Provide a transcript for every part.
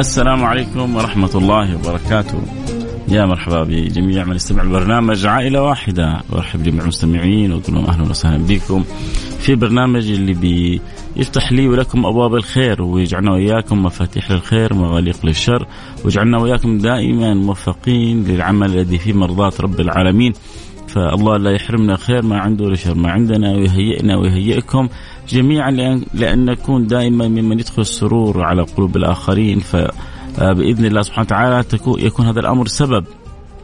السلام عليكم ورحمة الله وبركاته. يا مرحبا بجميع من يستمع البرنامج عائلة واحدة. وارحب جميع المستمعين واقول لهم أهلا وسهلا بكم في برنامج اللي بيفتح لي ولكم أبواب الخير ويجعلنا وإياكم مفاتيح للخير ومغاليق للشر ويجعلنا وإياكم دائما موفقين للعمل الذي فيه مرضاة رب العالمين. فالله لا يحرمنا خير ما عنده ولا شر ما عندنا ويهيئنا ويهيئكم جميعا لأن, نكون دائما ممن يدخل السرور على قلوب الآخرين. فبإذن الله سبحانه وتعالى يكون هذا الأمر سبب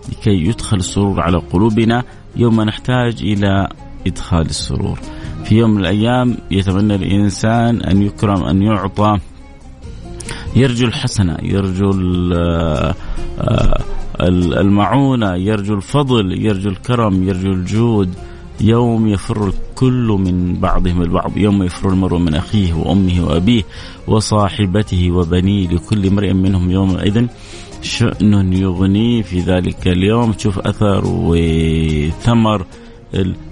لكي يدخل السرور على قلوبنا يوم نحتاج إلى إدخال السرور. في يوم من الأيام يتمنى الإنسان أن يكرم أن يعطى. يرجو الحسنة يرجو المعونة يرجو الفضل يرجو الكرم يرجو الجود. يوم يفر الكل من بعضهم البعض يوم يفر المرء من أخيه وأمه وأبيه وصاحبته وبنيه لكل امرئ منهم يومئذ شأن يغنيه في ذلك اليوم. تشوف أثر وثمر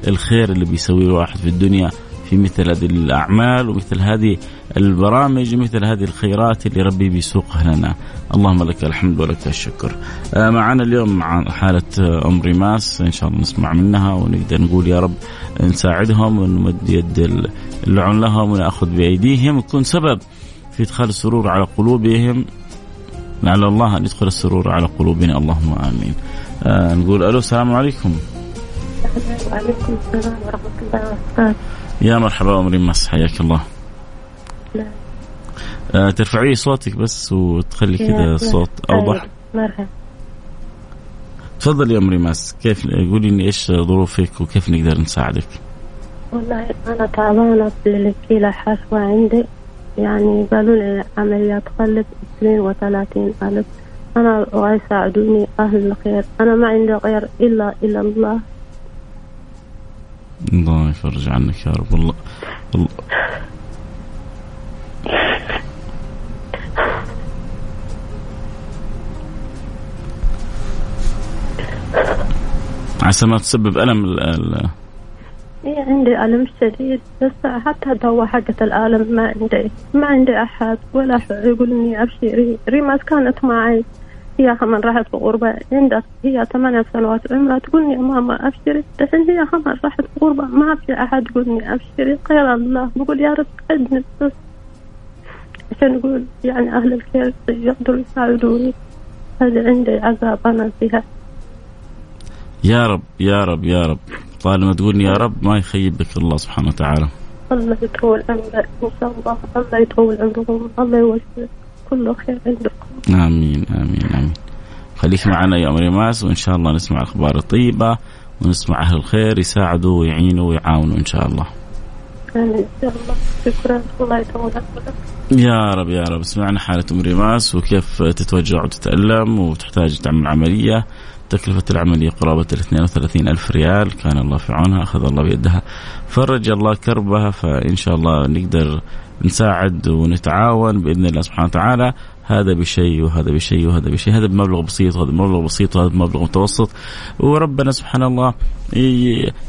الخير اللي بيسويه الواحد في الدنيا في مثل هذه الأعمال ومثل هذه البرامج ومثل هذه الخيرات اللي ربي بيسوقها لنا. اللهم لك الحمد ولك الشكر. آه، معنا اليوم مع حالة أم ريماس إن شاء الله نسمع منها ونقدر نقول يا رب نساعدهم ونمد يد اللعن لهم ونأخذ بأيديهم. ونكون سبب في إدخال السرور على قلوبهم. لعل الله أن يدخل السرور على قلوبنا. اللهم آمين. آه نقول ألو السلام عليكم. وعليكم السلام ورحمة الله وبركاته. يا مرحبا أم ريماس حياك الله. لا. آه ترفعي صوتك بس وتخلي كذا الصوت أوضح. مرحبا. تفضل يا ام ريماس كيف قولي لي إيش ظروفك وكيف نقدر نساعدك؟ والله أنا تعبانة بالكلى حشوة عندي. يعني قالوا لي عمليات قلب 32 ألف. أنا أبغى يساعدوني أهل الخير. أنا ما عندي غير إلا إلا الله. الله يفرج عنك يا رب. الله, الله. عسى ما تسبب ألم ال ال إيه عندي ألم شديد بس حتى الدواء حقة الألم ما عندي. ما عندي أحد ولا أحد يقول إني أبشري ريماس كانت معي. هي كمان راحت في غربة عندها هي ثمانية سنوات عمرها تقول يا ماما أبشري. الحين هي كمان راحت في غربة ما في أحد يقول إني أبشري. غير الله. بقول يا رب ساعدني بس. عشان يقول يعني أهل الخير يقدروا يساعدوني. هذا عندي عذاب أنا فيها. يا رب يا رب يا رب. طالما تقول يا رب ما يخيبك الله سبحانه وتعالى. الله يطول عمرك إن شاء الله. الله يطول عمركم. الله يوفق كل خير عندكم. آمين آمين آمين. خليك معنا يا ام ريماس وإن شاء الله نسمع الأخبار الطيبة ونسمع أهل الخير يساعدوا ويعينوا ويعاونوا إن شاء الله. عمرك يا رب يا رب. سمعنا حالة أم ريماس وكيف تتوجع وتتألم وتحتاج تعمل عملية؟ تكلفة العملية قرابة ال 32 ألف ريال كان الله في عونها أخذ الله بيدها. فرج الله كربها فإن شاء الله نقدر نساعد ونتعاون بإذن الله سبحانه وتعالى. هذا بشيء وهذا بشيء وهذا بشيء. هذا بمبلغ بسيط وهذا بمبلغ بسيط وهذا بمبلغ متوسط. وربنا سبحان الله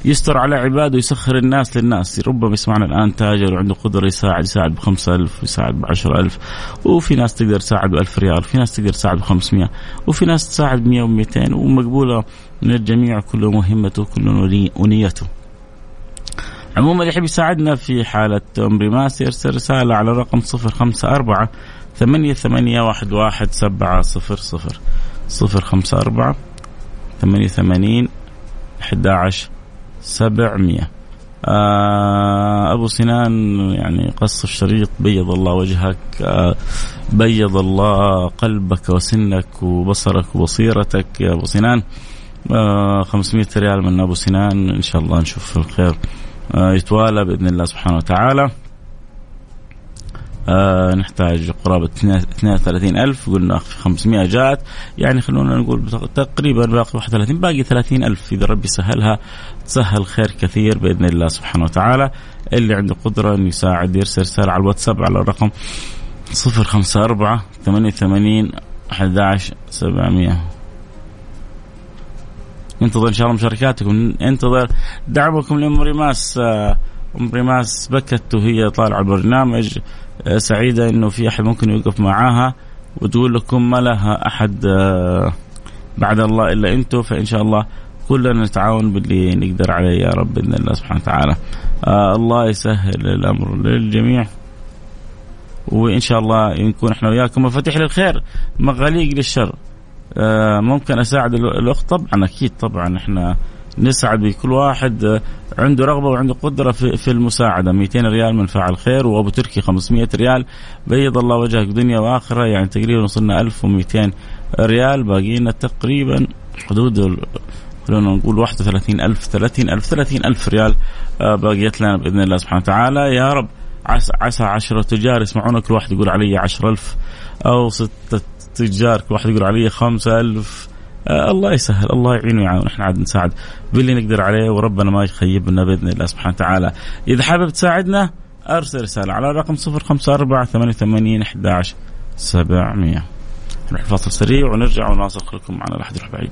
يستر على عباده ويسخر الناس للناس. ربما يسمعنا الآن تاجر وعنده قدرة يساعد يساعد بخمسة ألف يساعد بعشرة ألف. وفي ناس تقدر تساعد بألف ريال في ناس تقدر تساعد بخمسمية. وفي ناس تساعد بمية ومئتين ومقبولة من الجميع كل مهمته كل ونيته عموما اللي يحب يساعدنا في حالة أم ريماس يرسل رسالة على رقم صفر خمسة أربعة ثمانية ثمانية واحد واحد سبعة صفر صفر. صفر خمسة أربعة ثمانية ثمانين أحد عشر سبعمية. آه، أبو سنان يعني قص الشريط بيض الله وجهك. آه، بيض الله قلبك وسنك وبصرك وبصيرتك يا أبو سنان. 500 ريال من أبو سنان. إن شاء الله نشوف الخير. يتوالى بإذن الله سبحانه وتعالى. آه نحتاج قرابة 32 ألف قلنا 500 جاءت يعني خلونا نقول تقريبا باقي 31 باقي 30 ألف. إذا ربي سهلها تسهل خير كثير بإذن الله سبحانه وتعالى. اللي عنده قدرة أن يساعد يرسل رسالة على الواتساب على الرقم 054 88 11 700 ننتظر إن شاء الله مشاركاتكم. ننتظر دعمكم لام ريماس آه، ام ريماس بكت وهي طالعة البرنامج آه، سعيدة إنه في أحد ممكن يوقف معاها وتقول لكم ما لها أحد آه، بعد الله إلا أنتم فإن شاء الله كلنا نتعاون باللي نقدر عليه يا رب بإذن الله سبحانه وتعالى. آه الله يسهل الأمر للجميع وإن شاء الله نكون إحنا وياكم مفاتيح للخير مغاليق للشر. آه ممكن أساعد الأخت طبعا أكيد طبعا إحنا نسعد بكل واحد عنده رغبة وعنده قدرة في, في المساعدة. 200 ريال من فاعل خير وأبو تركي 500 ريال. بيض الله وجهك دنيا وآخرة يعني تقريبا وصلنا 1200 ريال. باقي لنا تقريبا حدود خلونا نقول 31000 30000 30000 ريال آه، باقيت لنا بإذن الله سبحانه وتعالى. يا رب عسى عسى 10 تجار يسمعونا كل واحد يقول علي 10000 أو ستة تجار كل واحد يقول علي 5000 آه الله يسهل الله يعين ويعاون. إحنا عاد نساعد باللي نقدر عليه وربنا ما يخيبنا بإذن الله سبحانه وتعالى. إذا حابب تساعدنا أرسل رسالة على الرقم 054 88 11 700 نروح فاصل سريع ونرجع ونواصل خليكم معنا لا احد يروح بعيد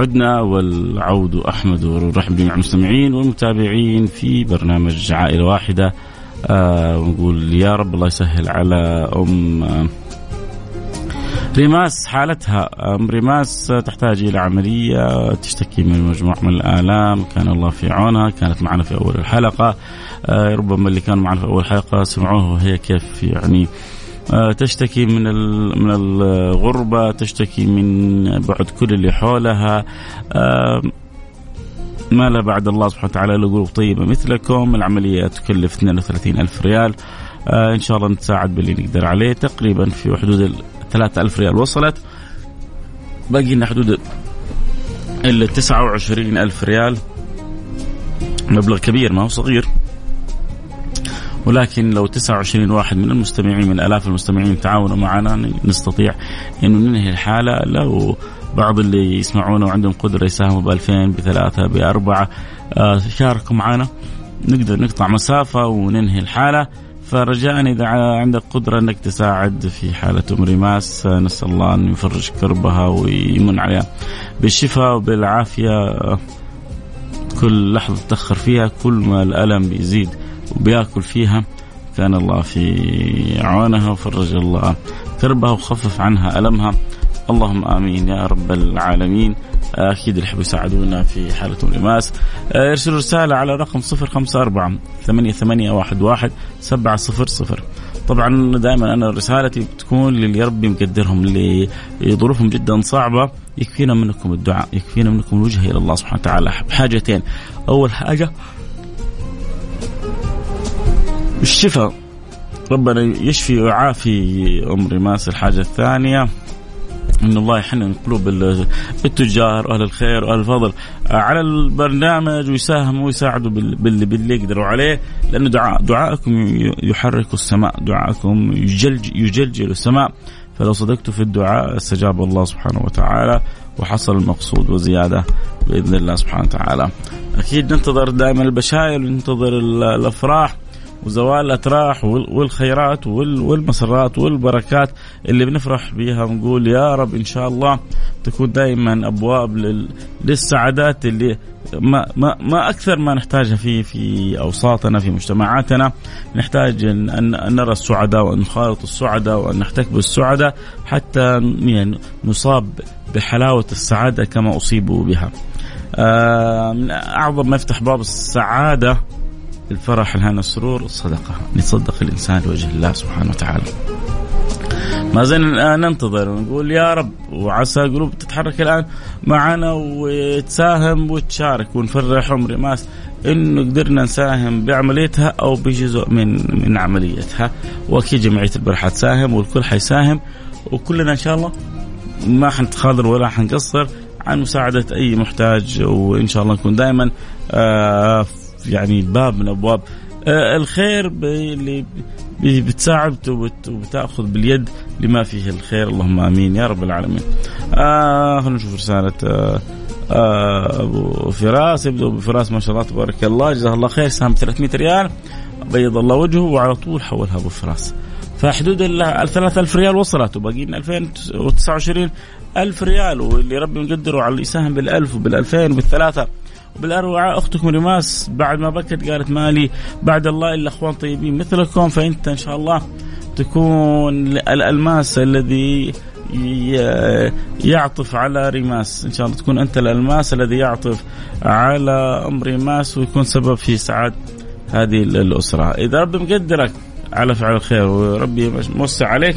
عدنا والعود أحمد ونرحب بجميع المستمعين والمتابعين في برنامج عائلة واحدة. آه ونقول يا رب الله يسهل على أم آه ريماس حالتها. أم ريماس تحتاج إلى عملية تشتكي من مجموعة من الآلام. كان الله في عونها كانت معنا في أول الحلقة. آه ربما اللي كانوا معنا في أول الحلقة سمعوها وهي كيف يعني تشتكي من من الغربة تشتكي من بعد كل اللي حولها. آه، ما لا بعد الله سبحانه وتعالى لقلوب طيبة مثلكم. العملية تكلف 32 ألف ريال. آه، إن شاء الله نتساعد باللي نقدر عليه. تقريبا في حدود ال 3000 ريال وصلت. باقي لنا حدود ال 29 ألف ريال. مبلغ كبير ما هو صغير. ولكن لو 29 واحد من المستمعين من آلاف المستمعين تعاونوا معنا نستطيع إنه ننهي الحالة. لو بعض اللي يسمعونا وعندهم قدرة يساهموا ب 2000 بثلاثة بأربعة آه شاركوا معنا. نقدر نقطع مسافة وننهي الحالة. فرجاء إذا عندك قدرة إنك تساعد في حالة أم ريماس نسأل الله أن يفرج كربها ويمن عليها. بالشفاء وبالعافية كل لحظة تاخر فيها كل ما الألم بيزيد وبياكل فيها كان الله في عونها وفرج الله كربها وخفف عنها ألمها. اللهم آمين يا رب العالمين. أكيد اللي يحبوا يساعدونا في حالة الإماس ارسلوا رسالة على رقم 054 ثمانية ثمانية واحد واحد سبعة صفر صفر. طبعا دائما أنا رسالتي بتكون للي ربي مقدرهم اللي ظروفهم جدا صعبة يكفينا منكم الدعاء يكفينا منكم الوجهة إلى الله سبحانه وتعالى. بحاجتين أول حاجة الشفاء. ربنا يشفي ويعافي ام رماس الحاجة الثانية إن الله يحنن قلوب التجار واهل الخير وأهل الفضل على البرنامج ويساهموا ويساعدوا باللي, باللي يقدروا عليه لأنه دعاء دعائكم يحرك السماء. دعائكم يجلج يجلجل السماء. فلو صدقتوا في الدعاء استجاب الله سبحانه وتعالى وحصل المقصود وزيادة بإذن الله سبحانه وتعالى. أكيد ننتظر دائما البشائر وننتظر الأفراح. وزوال الاتراح والخيرات والمسرات والبركات اللي بنفرح بها ونقول يا رب إن شاء الله تكون دائما أبواب للسعادات اللي ما ما ما أكثر ما نحتاجها في في أوساطنا في مجتمعاتنا نحتاج ان, أن نرى السعداء وان نخالط السعداء وان نحتك بالسعداء حتى يعني نصاب بحلاوة السعادة كما أصيبوا بها. آه من أعظم ما يفتح باب السعادة الفرح الهنا السرور الصدقة. يتصدق الإنسان لوجه الله سبحانه وتعالى. ما زلنا ننتظر ونقول يا رب وعسى قلوب تتحرك الآن معنا وتساهم وتشارك ونفرح عمري. ماس إنه قدرنا نساهم بعمليتها أو بجزء من من عمليتها. وأكيد جمعية البر حتساهم والكل حيساهم. وكلنا إن شاء الله ما حنتخاذل ولا حنقصر عن مساعدة أي محتاج. وإن شاء الله نكون دائما آه يعني باب من أبواب. آه، الخير اللي بتساعد وبتاخذ باليد لما فيه الخير. اللهم آمين. يا رب العالمين. آه خلينا نشوف رسالة آه آه أبو فراس. يبدو أبو فراس. ما شاء الله تبارك الله. جزاه الله خير. سهم 300 ريال. بيض الله وجهه وعلى طول حولها أبو فراس. فحدود ال 3000 ريال وصلت. وباقي لنا 2029 ألف ريال. واللي ربي مقدره على اللي يساهم بال1000 وبال2000 وبال3000 بالأروعة أختكم رماس بعد ما بكت قالت مالي بعد الله إلا أخوان طيبين مثلكم فأنت إن شاء الله تكون الألماس الذي يعطف على رماس. إن شاء الله تكون أنت الألماس الذي يعطف على أم رماس ويكون سبب في سعادة هذه الأسرة. إذا ربي مقدرك على فعل الخير وربي موسع عليك.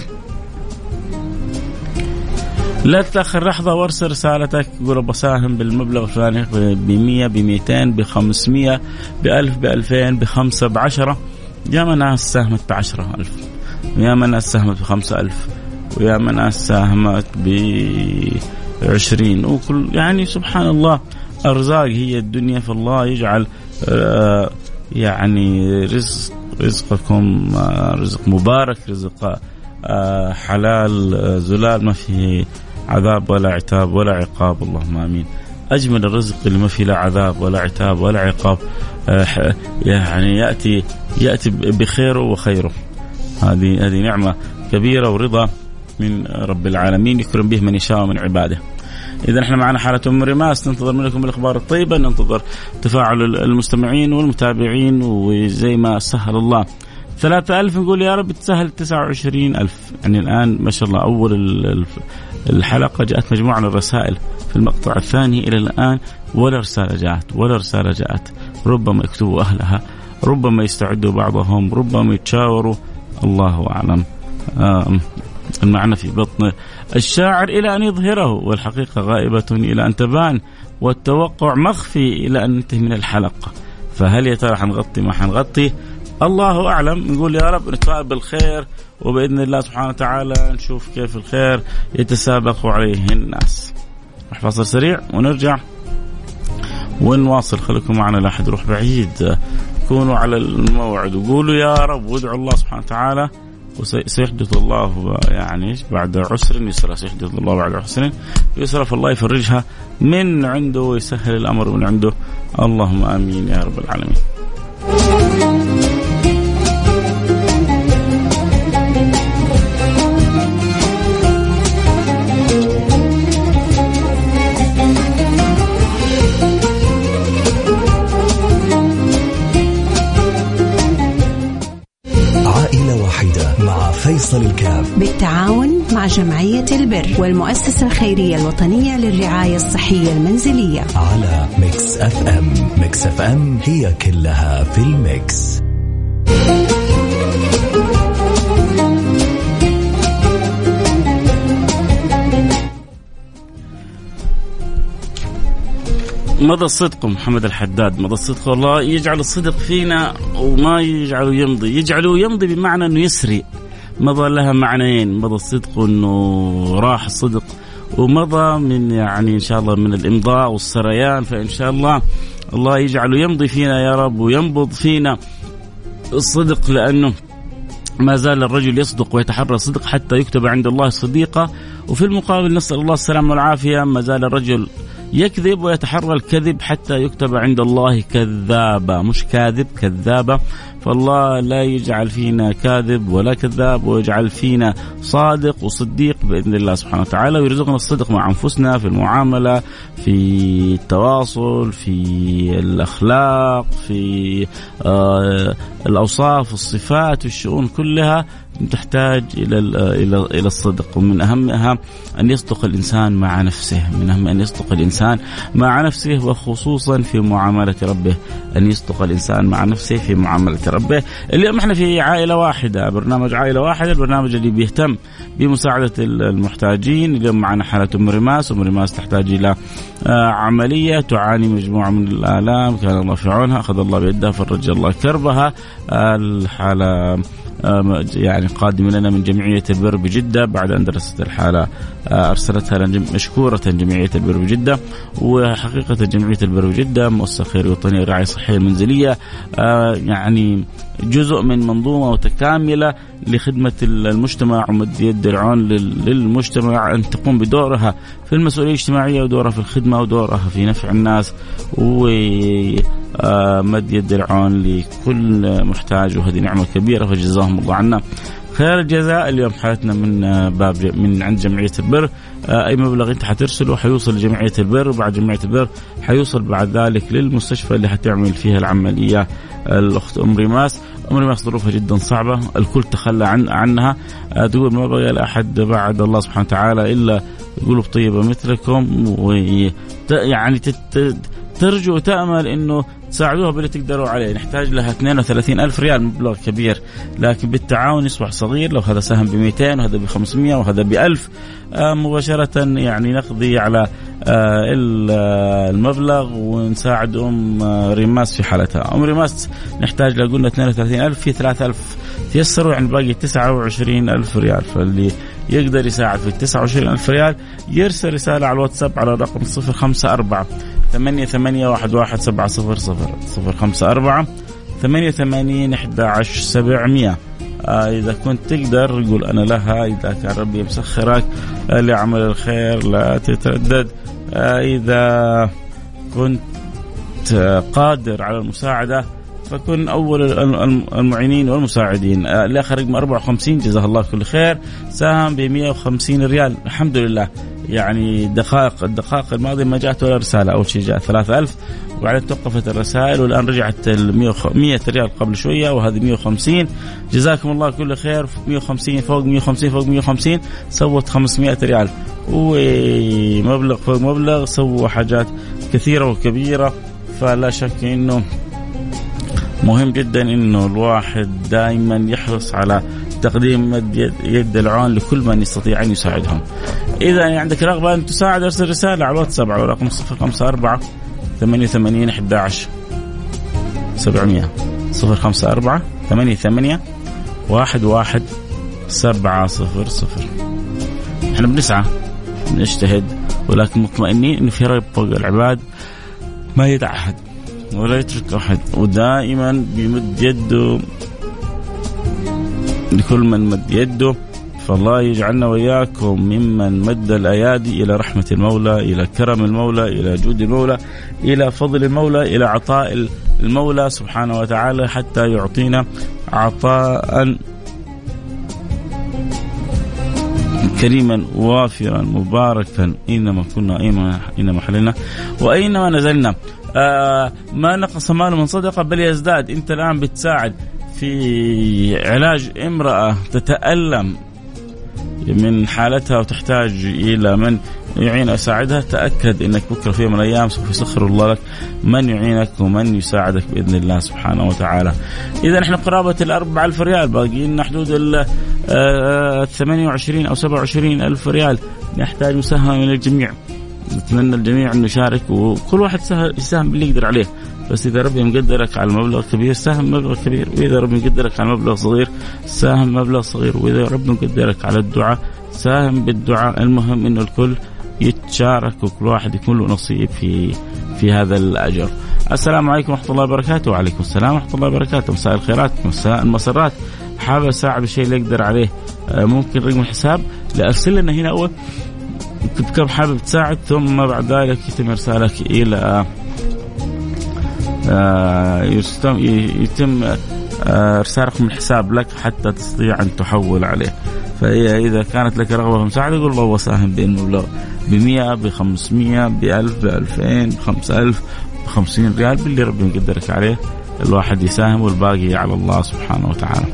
لا تتأخر لحظة وارسل رسالتك. قول بساهم بالمبلغ الفلاني ب 100 ب 200 ب 500 ب 1000 ب 2000 ب 5 ب 10 يا ما ناس ساهمت ب 10000 ويا ما ناس ساهمت ب 5000 ويا ما ناس ساهمت ب 20 وكل يعني سبحان الله ارزاق هي الدنيا فالله يجعل آه، يعني رزق رزقكم آه، رزق مبارك رزق آه، حلال زلال ما فيه عذاب ولا عتاب ولا عقاب. اللهم آمين. أجمل الرزق اللي ما فيه لا عذاب ولا عتاب ولا عقاب. آه، يعني ياتي يأتي بخيره وخيره. هذه هذه نعمة كبيرة ورضا من رب العالمين يكرم به من يشاء من عباده. إذا إحنا معنا حالة أم رماس. ننتظر منكم الأخبار الطيبة ننتظر تفاعل المستمعين والمتابعين وزي ما سهل الله. ثلاثة ألف نقول يا رب تسهل تسعة وعشرين ألف. يعني الآن ما شاء الله أول الحلقة جاءت مجموعة من الرسائل في المقطع الثاني إلى الآن ولا رسالة جاءت ولا رسالة جاءت. ربما يكتبوا أهلها ربما يستعدوا بعضهم ربما يتشاوروا. الله أعلم. المعنى في بطن الشاعر إلى أن يظهره والحقيقة غائبة إلى أن تبان والتوقع مخفي إلى أن ننتهي من الحلقة. فهل يا ترى حنغطي ما حنغطي؟ الله أعلم. نقول يا رب نتفائل بالخير وبإذن الله سبحانه وتعالى نشوف كيف الخير يتسابق عليه الناس. نروح فاصل سريع ونرجع ونواصل. خليكم معنا لا احد يروح بعيد. كونوا على الموعد. وقولوا يا رب وادعوا الله سبحانه وتعالى. وسيحدث الله يعني بعد عسر يسرا سيحدث الله بعد عسر. يسرا فالله يفرجها من عنده ويسهل الأمر من عنده. اللهم آمين يا رب العالمين. فيصل الكاف. بالتعاون مع جمعية البر والمؤسسة الخيرية الوطنية للرعاية الصحية المنزلية. على Mix FM. Mix FM هي كلها في ال mix. مضى الصدق محمد الحداد مضى الصدق. والله يجعل الصدق فينا وما يجعله يمضي. يجعله يمضي بمعنى أنه يسري. مضى لها معنيين مضى الصدق أنه راح الصدق ومضى من يعني إن شاء الله من الإمضاء والسريان فإن شاء الله الله يجعله يمضي فينا يا رب وينبض فينا الصدق لأنه ما زال الرجل يصدق ويتحرى الصدق حتى يكتب عند الله صديقا وفي المقابل نسأل الله السلامة والعافية ما زال الرجل يكذب ويتحرى الكذب حتى يكتب عند الله كذابا مش كاذب كذابا فالله لا يجعل فينا كاذب ولا كذاب ويجعل فينا صادق وصديق بإذن الله سبحانه وتعالى ويرزقنا الصدق مع أنفسنا في المعاملة في التواصل في الأخلاق في آه الأوصاف الصفات والشؤون كلها تحتاج إلى إلى إلى الصدق. ومن أهمها أن يصدق الإنسان مع نفسه من أهم أن يصدق الإنسان مع نفسه وخصوصا في معاملة ربه أن يصدق الإنسان مع نفسه في معاملة ربه. اليوم إحنا في عائلة واحدة برنامج عائلة واحدة البرنامج اللي بيهتم بمساعدة المحتاجين. اليوم معنا حالة أم رماس أم رماس تحتاج إلى آه، عملية تعاني مجموعة من الآلام كان الله في عونها أخذ الله بيدها فرج الله كربها. الحالة يعني قادمة لنا من جمعية البر بجدة بعد أن درست الحالة آه، أرسلتها لنا مشكورة جمعية البر بجدة وحقيقة جمعية البر بجدة مؤسسة خيرية وطنية للرعاية الصحية المنزلية آه، يعني جزء من منظومة متكاملة لخدمة المجتمع ومد يد العون للمجتمع أن تقوم بدورها في المسؤولية الاجتماعية ودورها في الخدمة ودورها في نفع الناس ومد يد العون لكل محتاج وهذه نعمة كبيرة فجزاهم الله عنا. خير الجزاء. اليوم حالتنا من باب من عند جمعية البر. أي مبلغ أنت حترسله حيوصل لجمعية البر وبعد جمعية البر حيوصل بعد ذلك للمستشفى اللي حتعمل فيها العملية. الأخت ام ريماس ام ريماس ظروفها جدا صعبة الكل تخلى عن عنها. تقول ما بقى لاحد بعد الله سبحانه وتعالى إلا قلوب طيبه مثلكم ويعني ترجو وتأمل إنه تساعدوها باللي تقدروا عليه. نحتاج لها 32 ألف ريال مبلغ كبير. لكن بالتعاون يصبح صغير. لو هذا سهم ب 200 وهذا ب 500 وهذا ب 1000 آه مباشرة يعني نقضي على آه, آه، المبلغ ونساعد أم ريماس في حالتها. أم ريماس نحتاج لو قلنا 32 ألف. في 3000 تيسروا يعني باقي 29 ألف ريال. فاللي يقدر يساعد في 29 ألف ريال يرسل رسالة على الواتساب على الرقم 054 ثمانية ثمانية واحد واحد سبعة صفر صفر صفر خمسة أربعة ثمانية ثمانين أحد عشر سبعمية. آه إذا كنت تقدر قول أنا لها إذا كان ربي مسخرك آه لعمل الخير لا تتردد. آه إذا كنت قادر على المساعدة فكن أول المعينين والمساعدين. آه، الآخر رقم 54 جزاه الله كل خير. ساهم ب 150 ريال. الحمد لله. يعني دقائق الدقائق الماضية ما جاءت ولا رسالة. أول شيء جاء 3000 وبعدين توقفت الرسائل والآن رجعت ال 100 ريال قبل شوية وهذه 150 جزاكم الله كل خير. 150 فوق 150 فوق 150 سوت 500 ريال. ومبلغ فوق مبلغ. سووا حاجات كثيرة وكبيرة. فلا شك إنه مهم جدا إنه الواحد دائما يحرص على تقديم يد العون لكل من يستطيع أن يساعدهم. إذا عندك رغبة أن تساعد أرسل رسالة على الواتساب على رقم 054 88 11 700 054 88 11 700 إحنا بنسعى نجتهد ولكن مطمئنين إنه في رب فوق العباد ما يدع احد ولا يترك احد ودائما بيمد يده. لكل من مد يده. فالله يجعلنا وإياكم ممن مد الأيادي إلى رحمة المولى، إلى كرم المولى، إلى جود المولى، إلى فضل المولى، إلى عطاء المولى سبحانه وتعالى حتى يعطينا عطاء كريما وافرا مباركا. اينما كنا اينما حللنا. واينما نزلنا. ما نقص مال من صدقة بل يزداد انت الآن بتساعد في علاج امرأة تتألم من حالتها وتحتاج إلى من يعين أساعدها تأكد إنك بكرة في يوم من الأيام سوف يسخر الله لك من يعينك ومن يساعدك بإذن الله سبحانه وتعالى. إذا إحنا قرابة ال 4000 ريال باقي لنا حدود ال 28 آه، أو 27 ألف ريال نحتاج مساهمة من الجميع. نتمنى الجميع انه يشارك وكل واحد يساهم باللي يقدر عليه. بس إذا ربي مقدرك على مبلغ كبير ساهم مبلغ كبير. وإذا ربي مقدرك على مبلغ صغير ساهم مبلغ صغير. وإذا ربي مقدرك على الدعاء ساهم بالدعاء. المهم إنه الكل يتشارك وكل واحد يكون له نصيب في في هذا الأجر. السلام عليكم ورحمة الله وبركاته. وعليكم السلام ورحمة الله وبركاته. مساء الخيرات مساء المسرات. حابب أساعد بالشيء اللي أقدر عليه. آه، ممكن رقم الحساب. أرسل لنا هنا اول كم حابب تساعد ثم بعد ذلك يتم إرسالك إلى آه، يتم آه، ارسال رقم الحساب لك حتى تستطيع أن تحول عليه فاذا كانت لك رغبة في المساعده قول الله وساهم بالمبلغ ب 100 ب 500 ب 1000 ب 2000 ب 5000 ب 50 ريال باللي ربي يقدرك عليه الواحد يساهم والباقي على الله سبحانه وتعالى.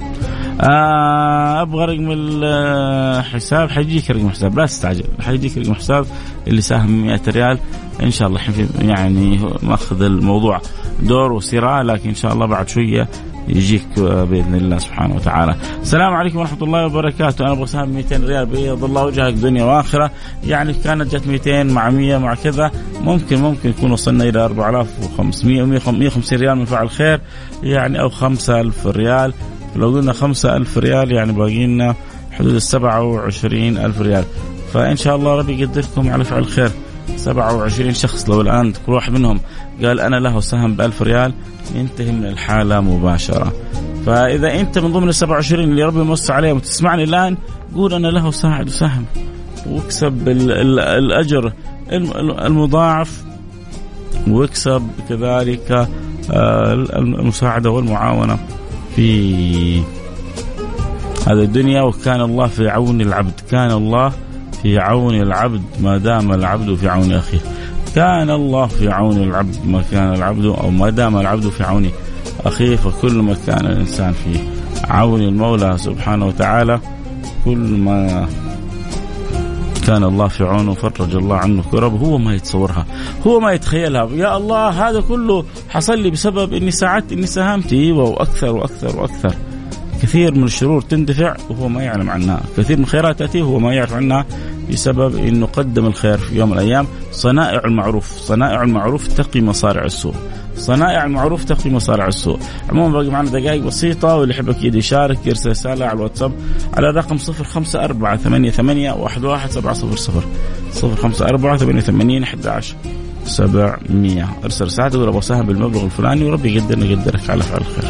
آه أبغى رقم الحساب. حيجيك رقم الحساب لا تستعجل. حيجيك رقم الحساب اللي ساهم 100 ريال. إن شاء الله يعني مأخذ الموضوع دور وسراء لكن إن شاء الله بعد شوية يجيك بإذن الله سبحانه وتعالى. السلام عليكم ورحمة الله وبركاته، أنا أبغى اساهم 200 ريال بيض الله وجهك دنيا وآخرة، يعني كانت جت 200 مع 100 مع كذا. ممكن ممكن يكون وصلنا إلى 4500 150 ريال من فعل خير. يعني أو 5000 ريال، لو قلنا 5000 ريال يعني باقي لنا حدود ال 27000 ريال، فإن شاء الله ربي يقدركم على فعل خير. 27 شخص لو الآن كل واحد منهم قال أنا له سهم ب 1000 ريال ينتهي من الحالة مباشرة. فإذا أنت من ضمن ال 27 اللي ربي موسع عليهم وتسمعني الآن قول أنا له ساعد وسهم واكسب الأجر المضاعف واكسب كذلك آه، المساعدة والمعاونة في هذه الدنيا وكان الله في عون العبد كان الله في عون العبد ما دام العبد في عون أخيه. كان الله في عون العبد ما كان العبد أو ما دام العبد في عون أخيه فكل ما كان الإنسان في عون المولى سبحانه وتعالى كل ما كان الله في عونه فرج الله عنه كرب هو ما يتصورها هو ما يتخيلها. يا الله هذا كله حصل لي بسبب إني ساعدت إني ساهمت. إيوه وأكثر وأكثر وأكثر. كثير من الشرور تندفع وهو ما يعلم عنها. كثير من الخيرات تأتيه وهو ما يعرف عنها بسبب أنه قدم الخير في يوم من الأيام. صنائع المعروف صنائع المعروف تقي مصارع السوء. صنائع المعروف تقي مصارع السوء عموما باقي معنا دقائق بسيطة واللي يحب أكيد يشارك يرسل رسالة على الواتساب على الرقم 054 88 11700 054 88 11 700 أرسل رسالة تقول اساهم بالمبلغ الفلاني وربي يقدرني يقدرك على فعل الخير.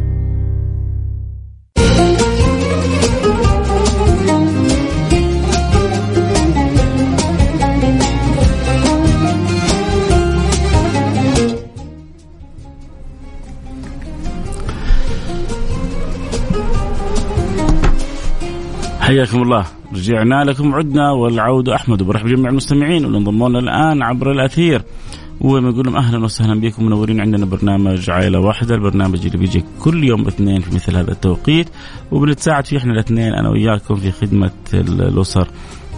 حياكم الله. رجعنا لكم عدنا والعود أحمد وبرحب جميع المستمعين. واللي انضموا لنا الآن عبر الأثير. ونقول لهم أهلا وسهلا بكم. منورين عندنا برنامج عائلة واحدة. البرنامج اللي بيجي كل يوم اثنين في مثل هذا التوقيت. وبنتساعد فيه إحنا الاثنين أنا وياكم في خدمة الأسر.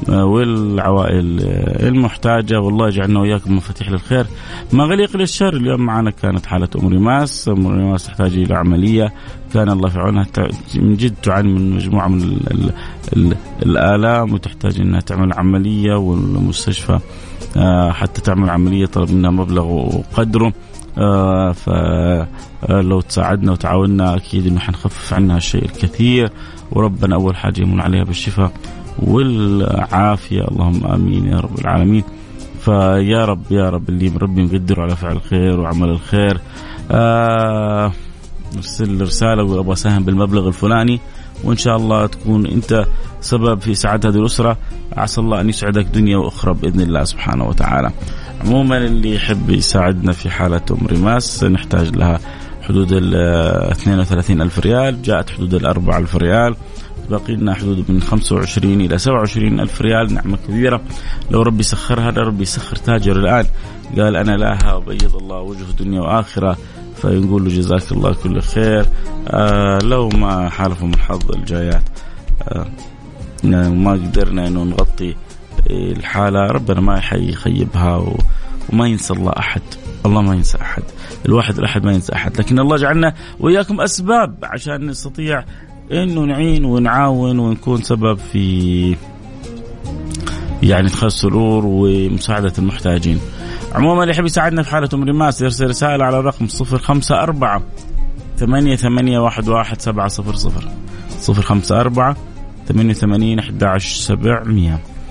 والعوائل المحتاجة. والله يجعلنا وإياكم مفاتيح للخير. مغاليق للشر اليوم معنا كانت حالة أم ريماس أم ريماس تحتاج إلى عملية. كان الله في عونها. من جد تعاني من مجموعة من ال ال ال الآلام وتحتاج أنها تعمل عملية والمستشفى آه، حتى تعمل عملية طلب منها مبلغ وقدره. آه فلو تساعدنا وتعاوننا أكيد إنه حنخفف عنها الشيء الكثير. وربنا أول حاجة يمن عليها بالشفاء. والعافية. اللهم آمين يا رب العالمين. فيا رب يا رب اللي ربي مقدر على فعل الخير وعمل الخير. آه ارسل رسالة وابغى أبغى أساهم بالمبلغ الفلاني وإن شاء الله تكون أنت سبب في سعادة هذه الأسرة. عسى الله أن يسعدك دنيا وأخرى بإذن الله سبحانه وتعالى. عموما اللي يحب يساعدنا في حالة أم ريماس نحتاج لها حدود ال 32 ألف ريال. جاءت حدود ال 4 ألف ريال. باقي لنا حدود من 25 إلى 27 ألف ريال نعمة كبيرة. لو ربي سخرها ربي يسخر تاجر الآن. قال أنا لاها وبيض الله وجهه دنيا وآخرة. فنقول له جزاك الله كل خير. آه لو ما حالفهم الحظ الجايات. آه ما قدرنا إنه نغطي الحالة. ربنا ما يخيبها و... وما ينسى الله أحد. الله ما ينسى أحد. الواحد الأحد ما ينسى أحد. لكن الله جعلنا وإياكم أسباب عشان نستطيع إنه نعين ونعاون ونكون سبب في يعني ادخال السرور ومساعدة المحتاجين. عموما اللي يحب يساعدنا في حالة رماس يرسل رسالة على الرقم 054 ثمانية ثمانية واحد سبعة صفر صفر. صفر خمسة أربعة ثمانية أحد عشر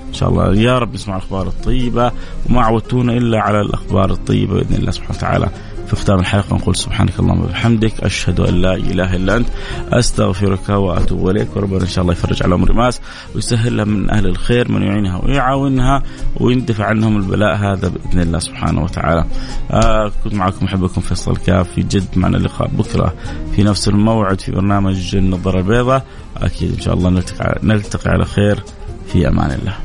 إن شاء الله. يا رب نسمع الأخبار الطيبة وما عودتونا إلا على الأخبار الطيبة بإذن الله سبحانه وتعالى. في ختام الحلقة نقول سبحانك اللهم وبحمدك أشهد أن لا إله إلا أنت أستغفرك وأتوب إليك وربنا إن شاء الله يفرج على أمر ماس ويسهل لها من أهل الخير من يعينها ويعاونها ويندفع عنهم البلاء هذا بإذن الله سبحانه وتعالى. آه كنت معكم أحبكم فيصل كاف في جد معنا اللقاء بكرة في نفس الموعد في برنامج النظاره البيضاء أكيد إن شاء الله نلتقي نلتقي على خير في أمان الله.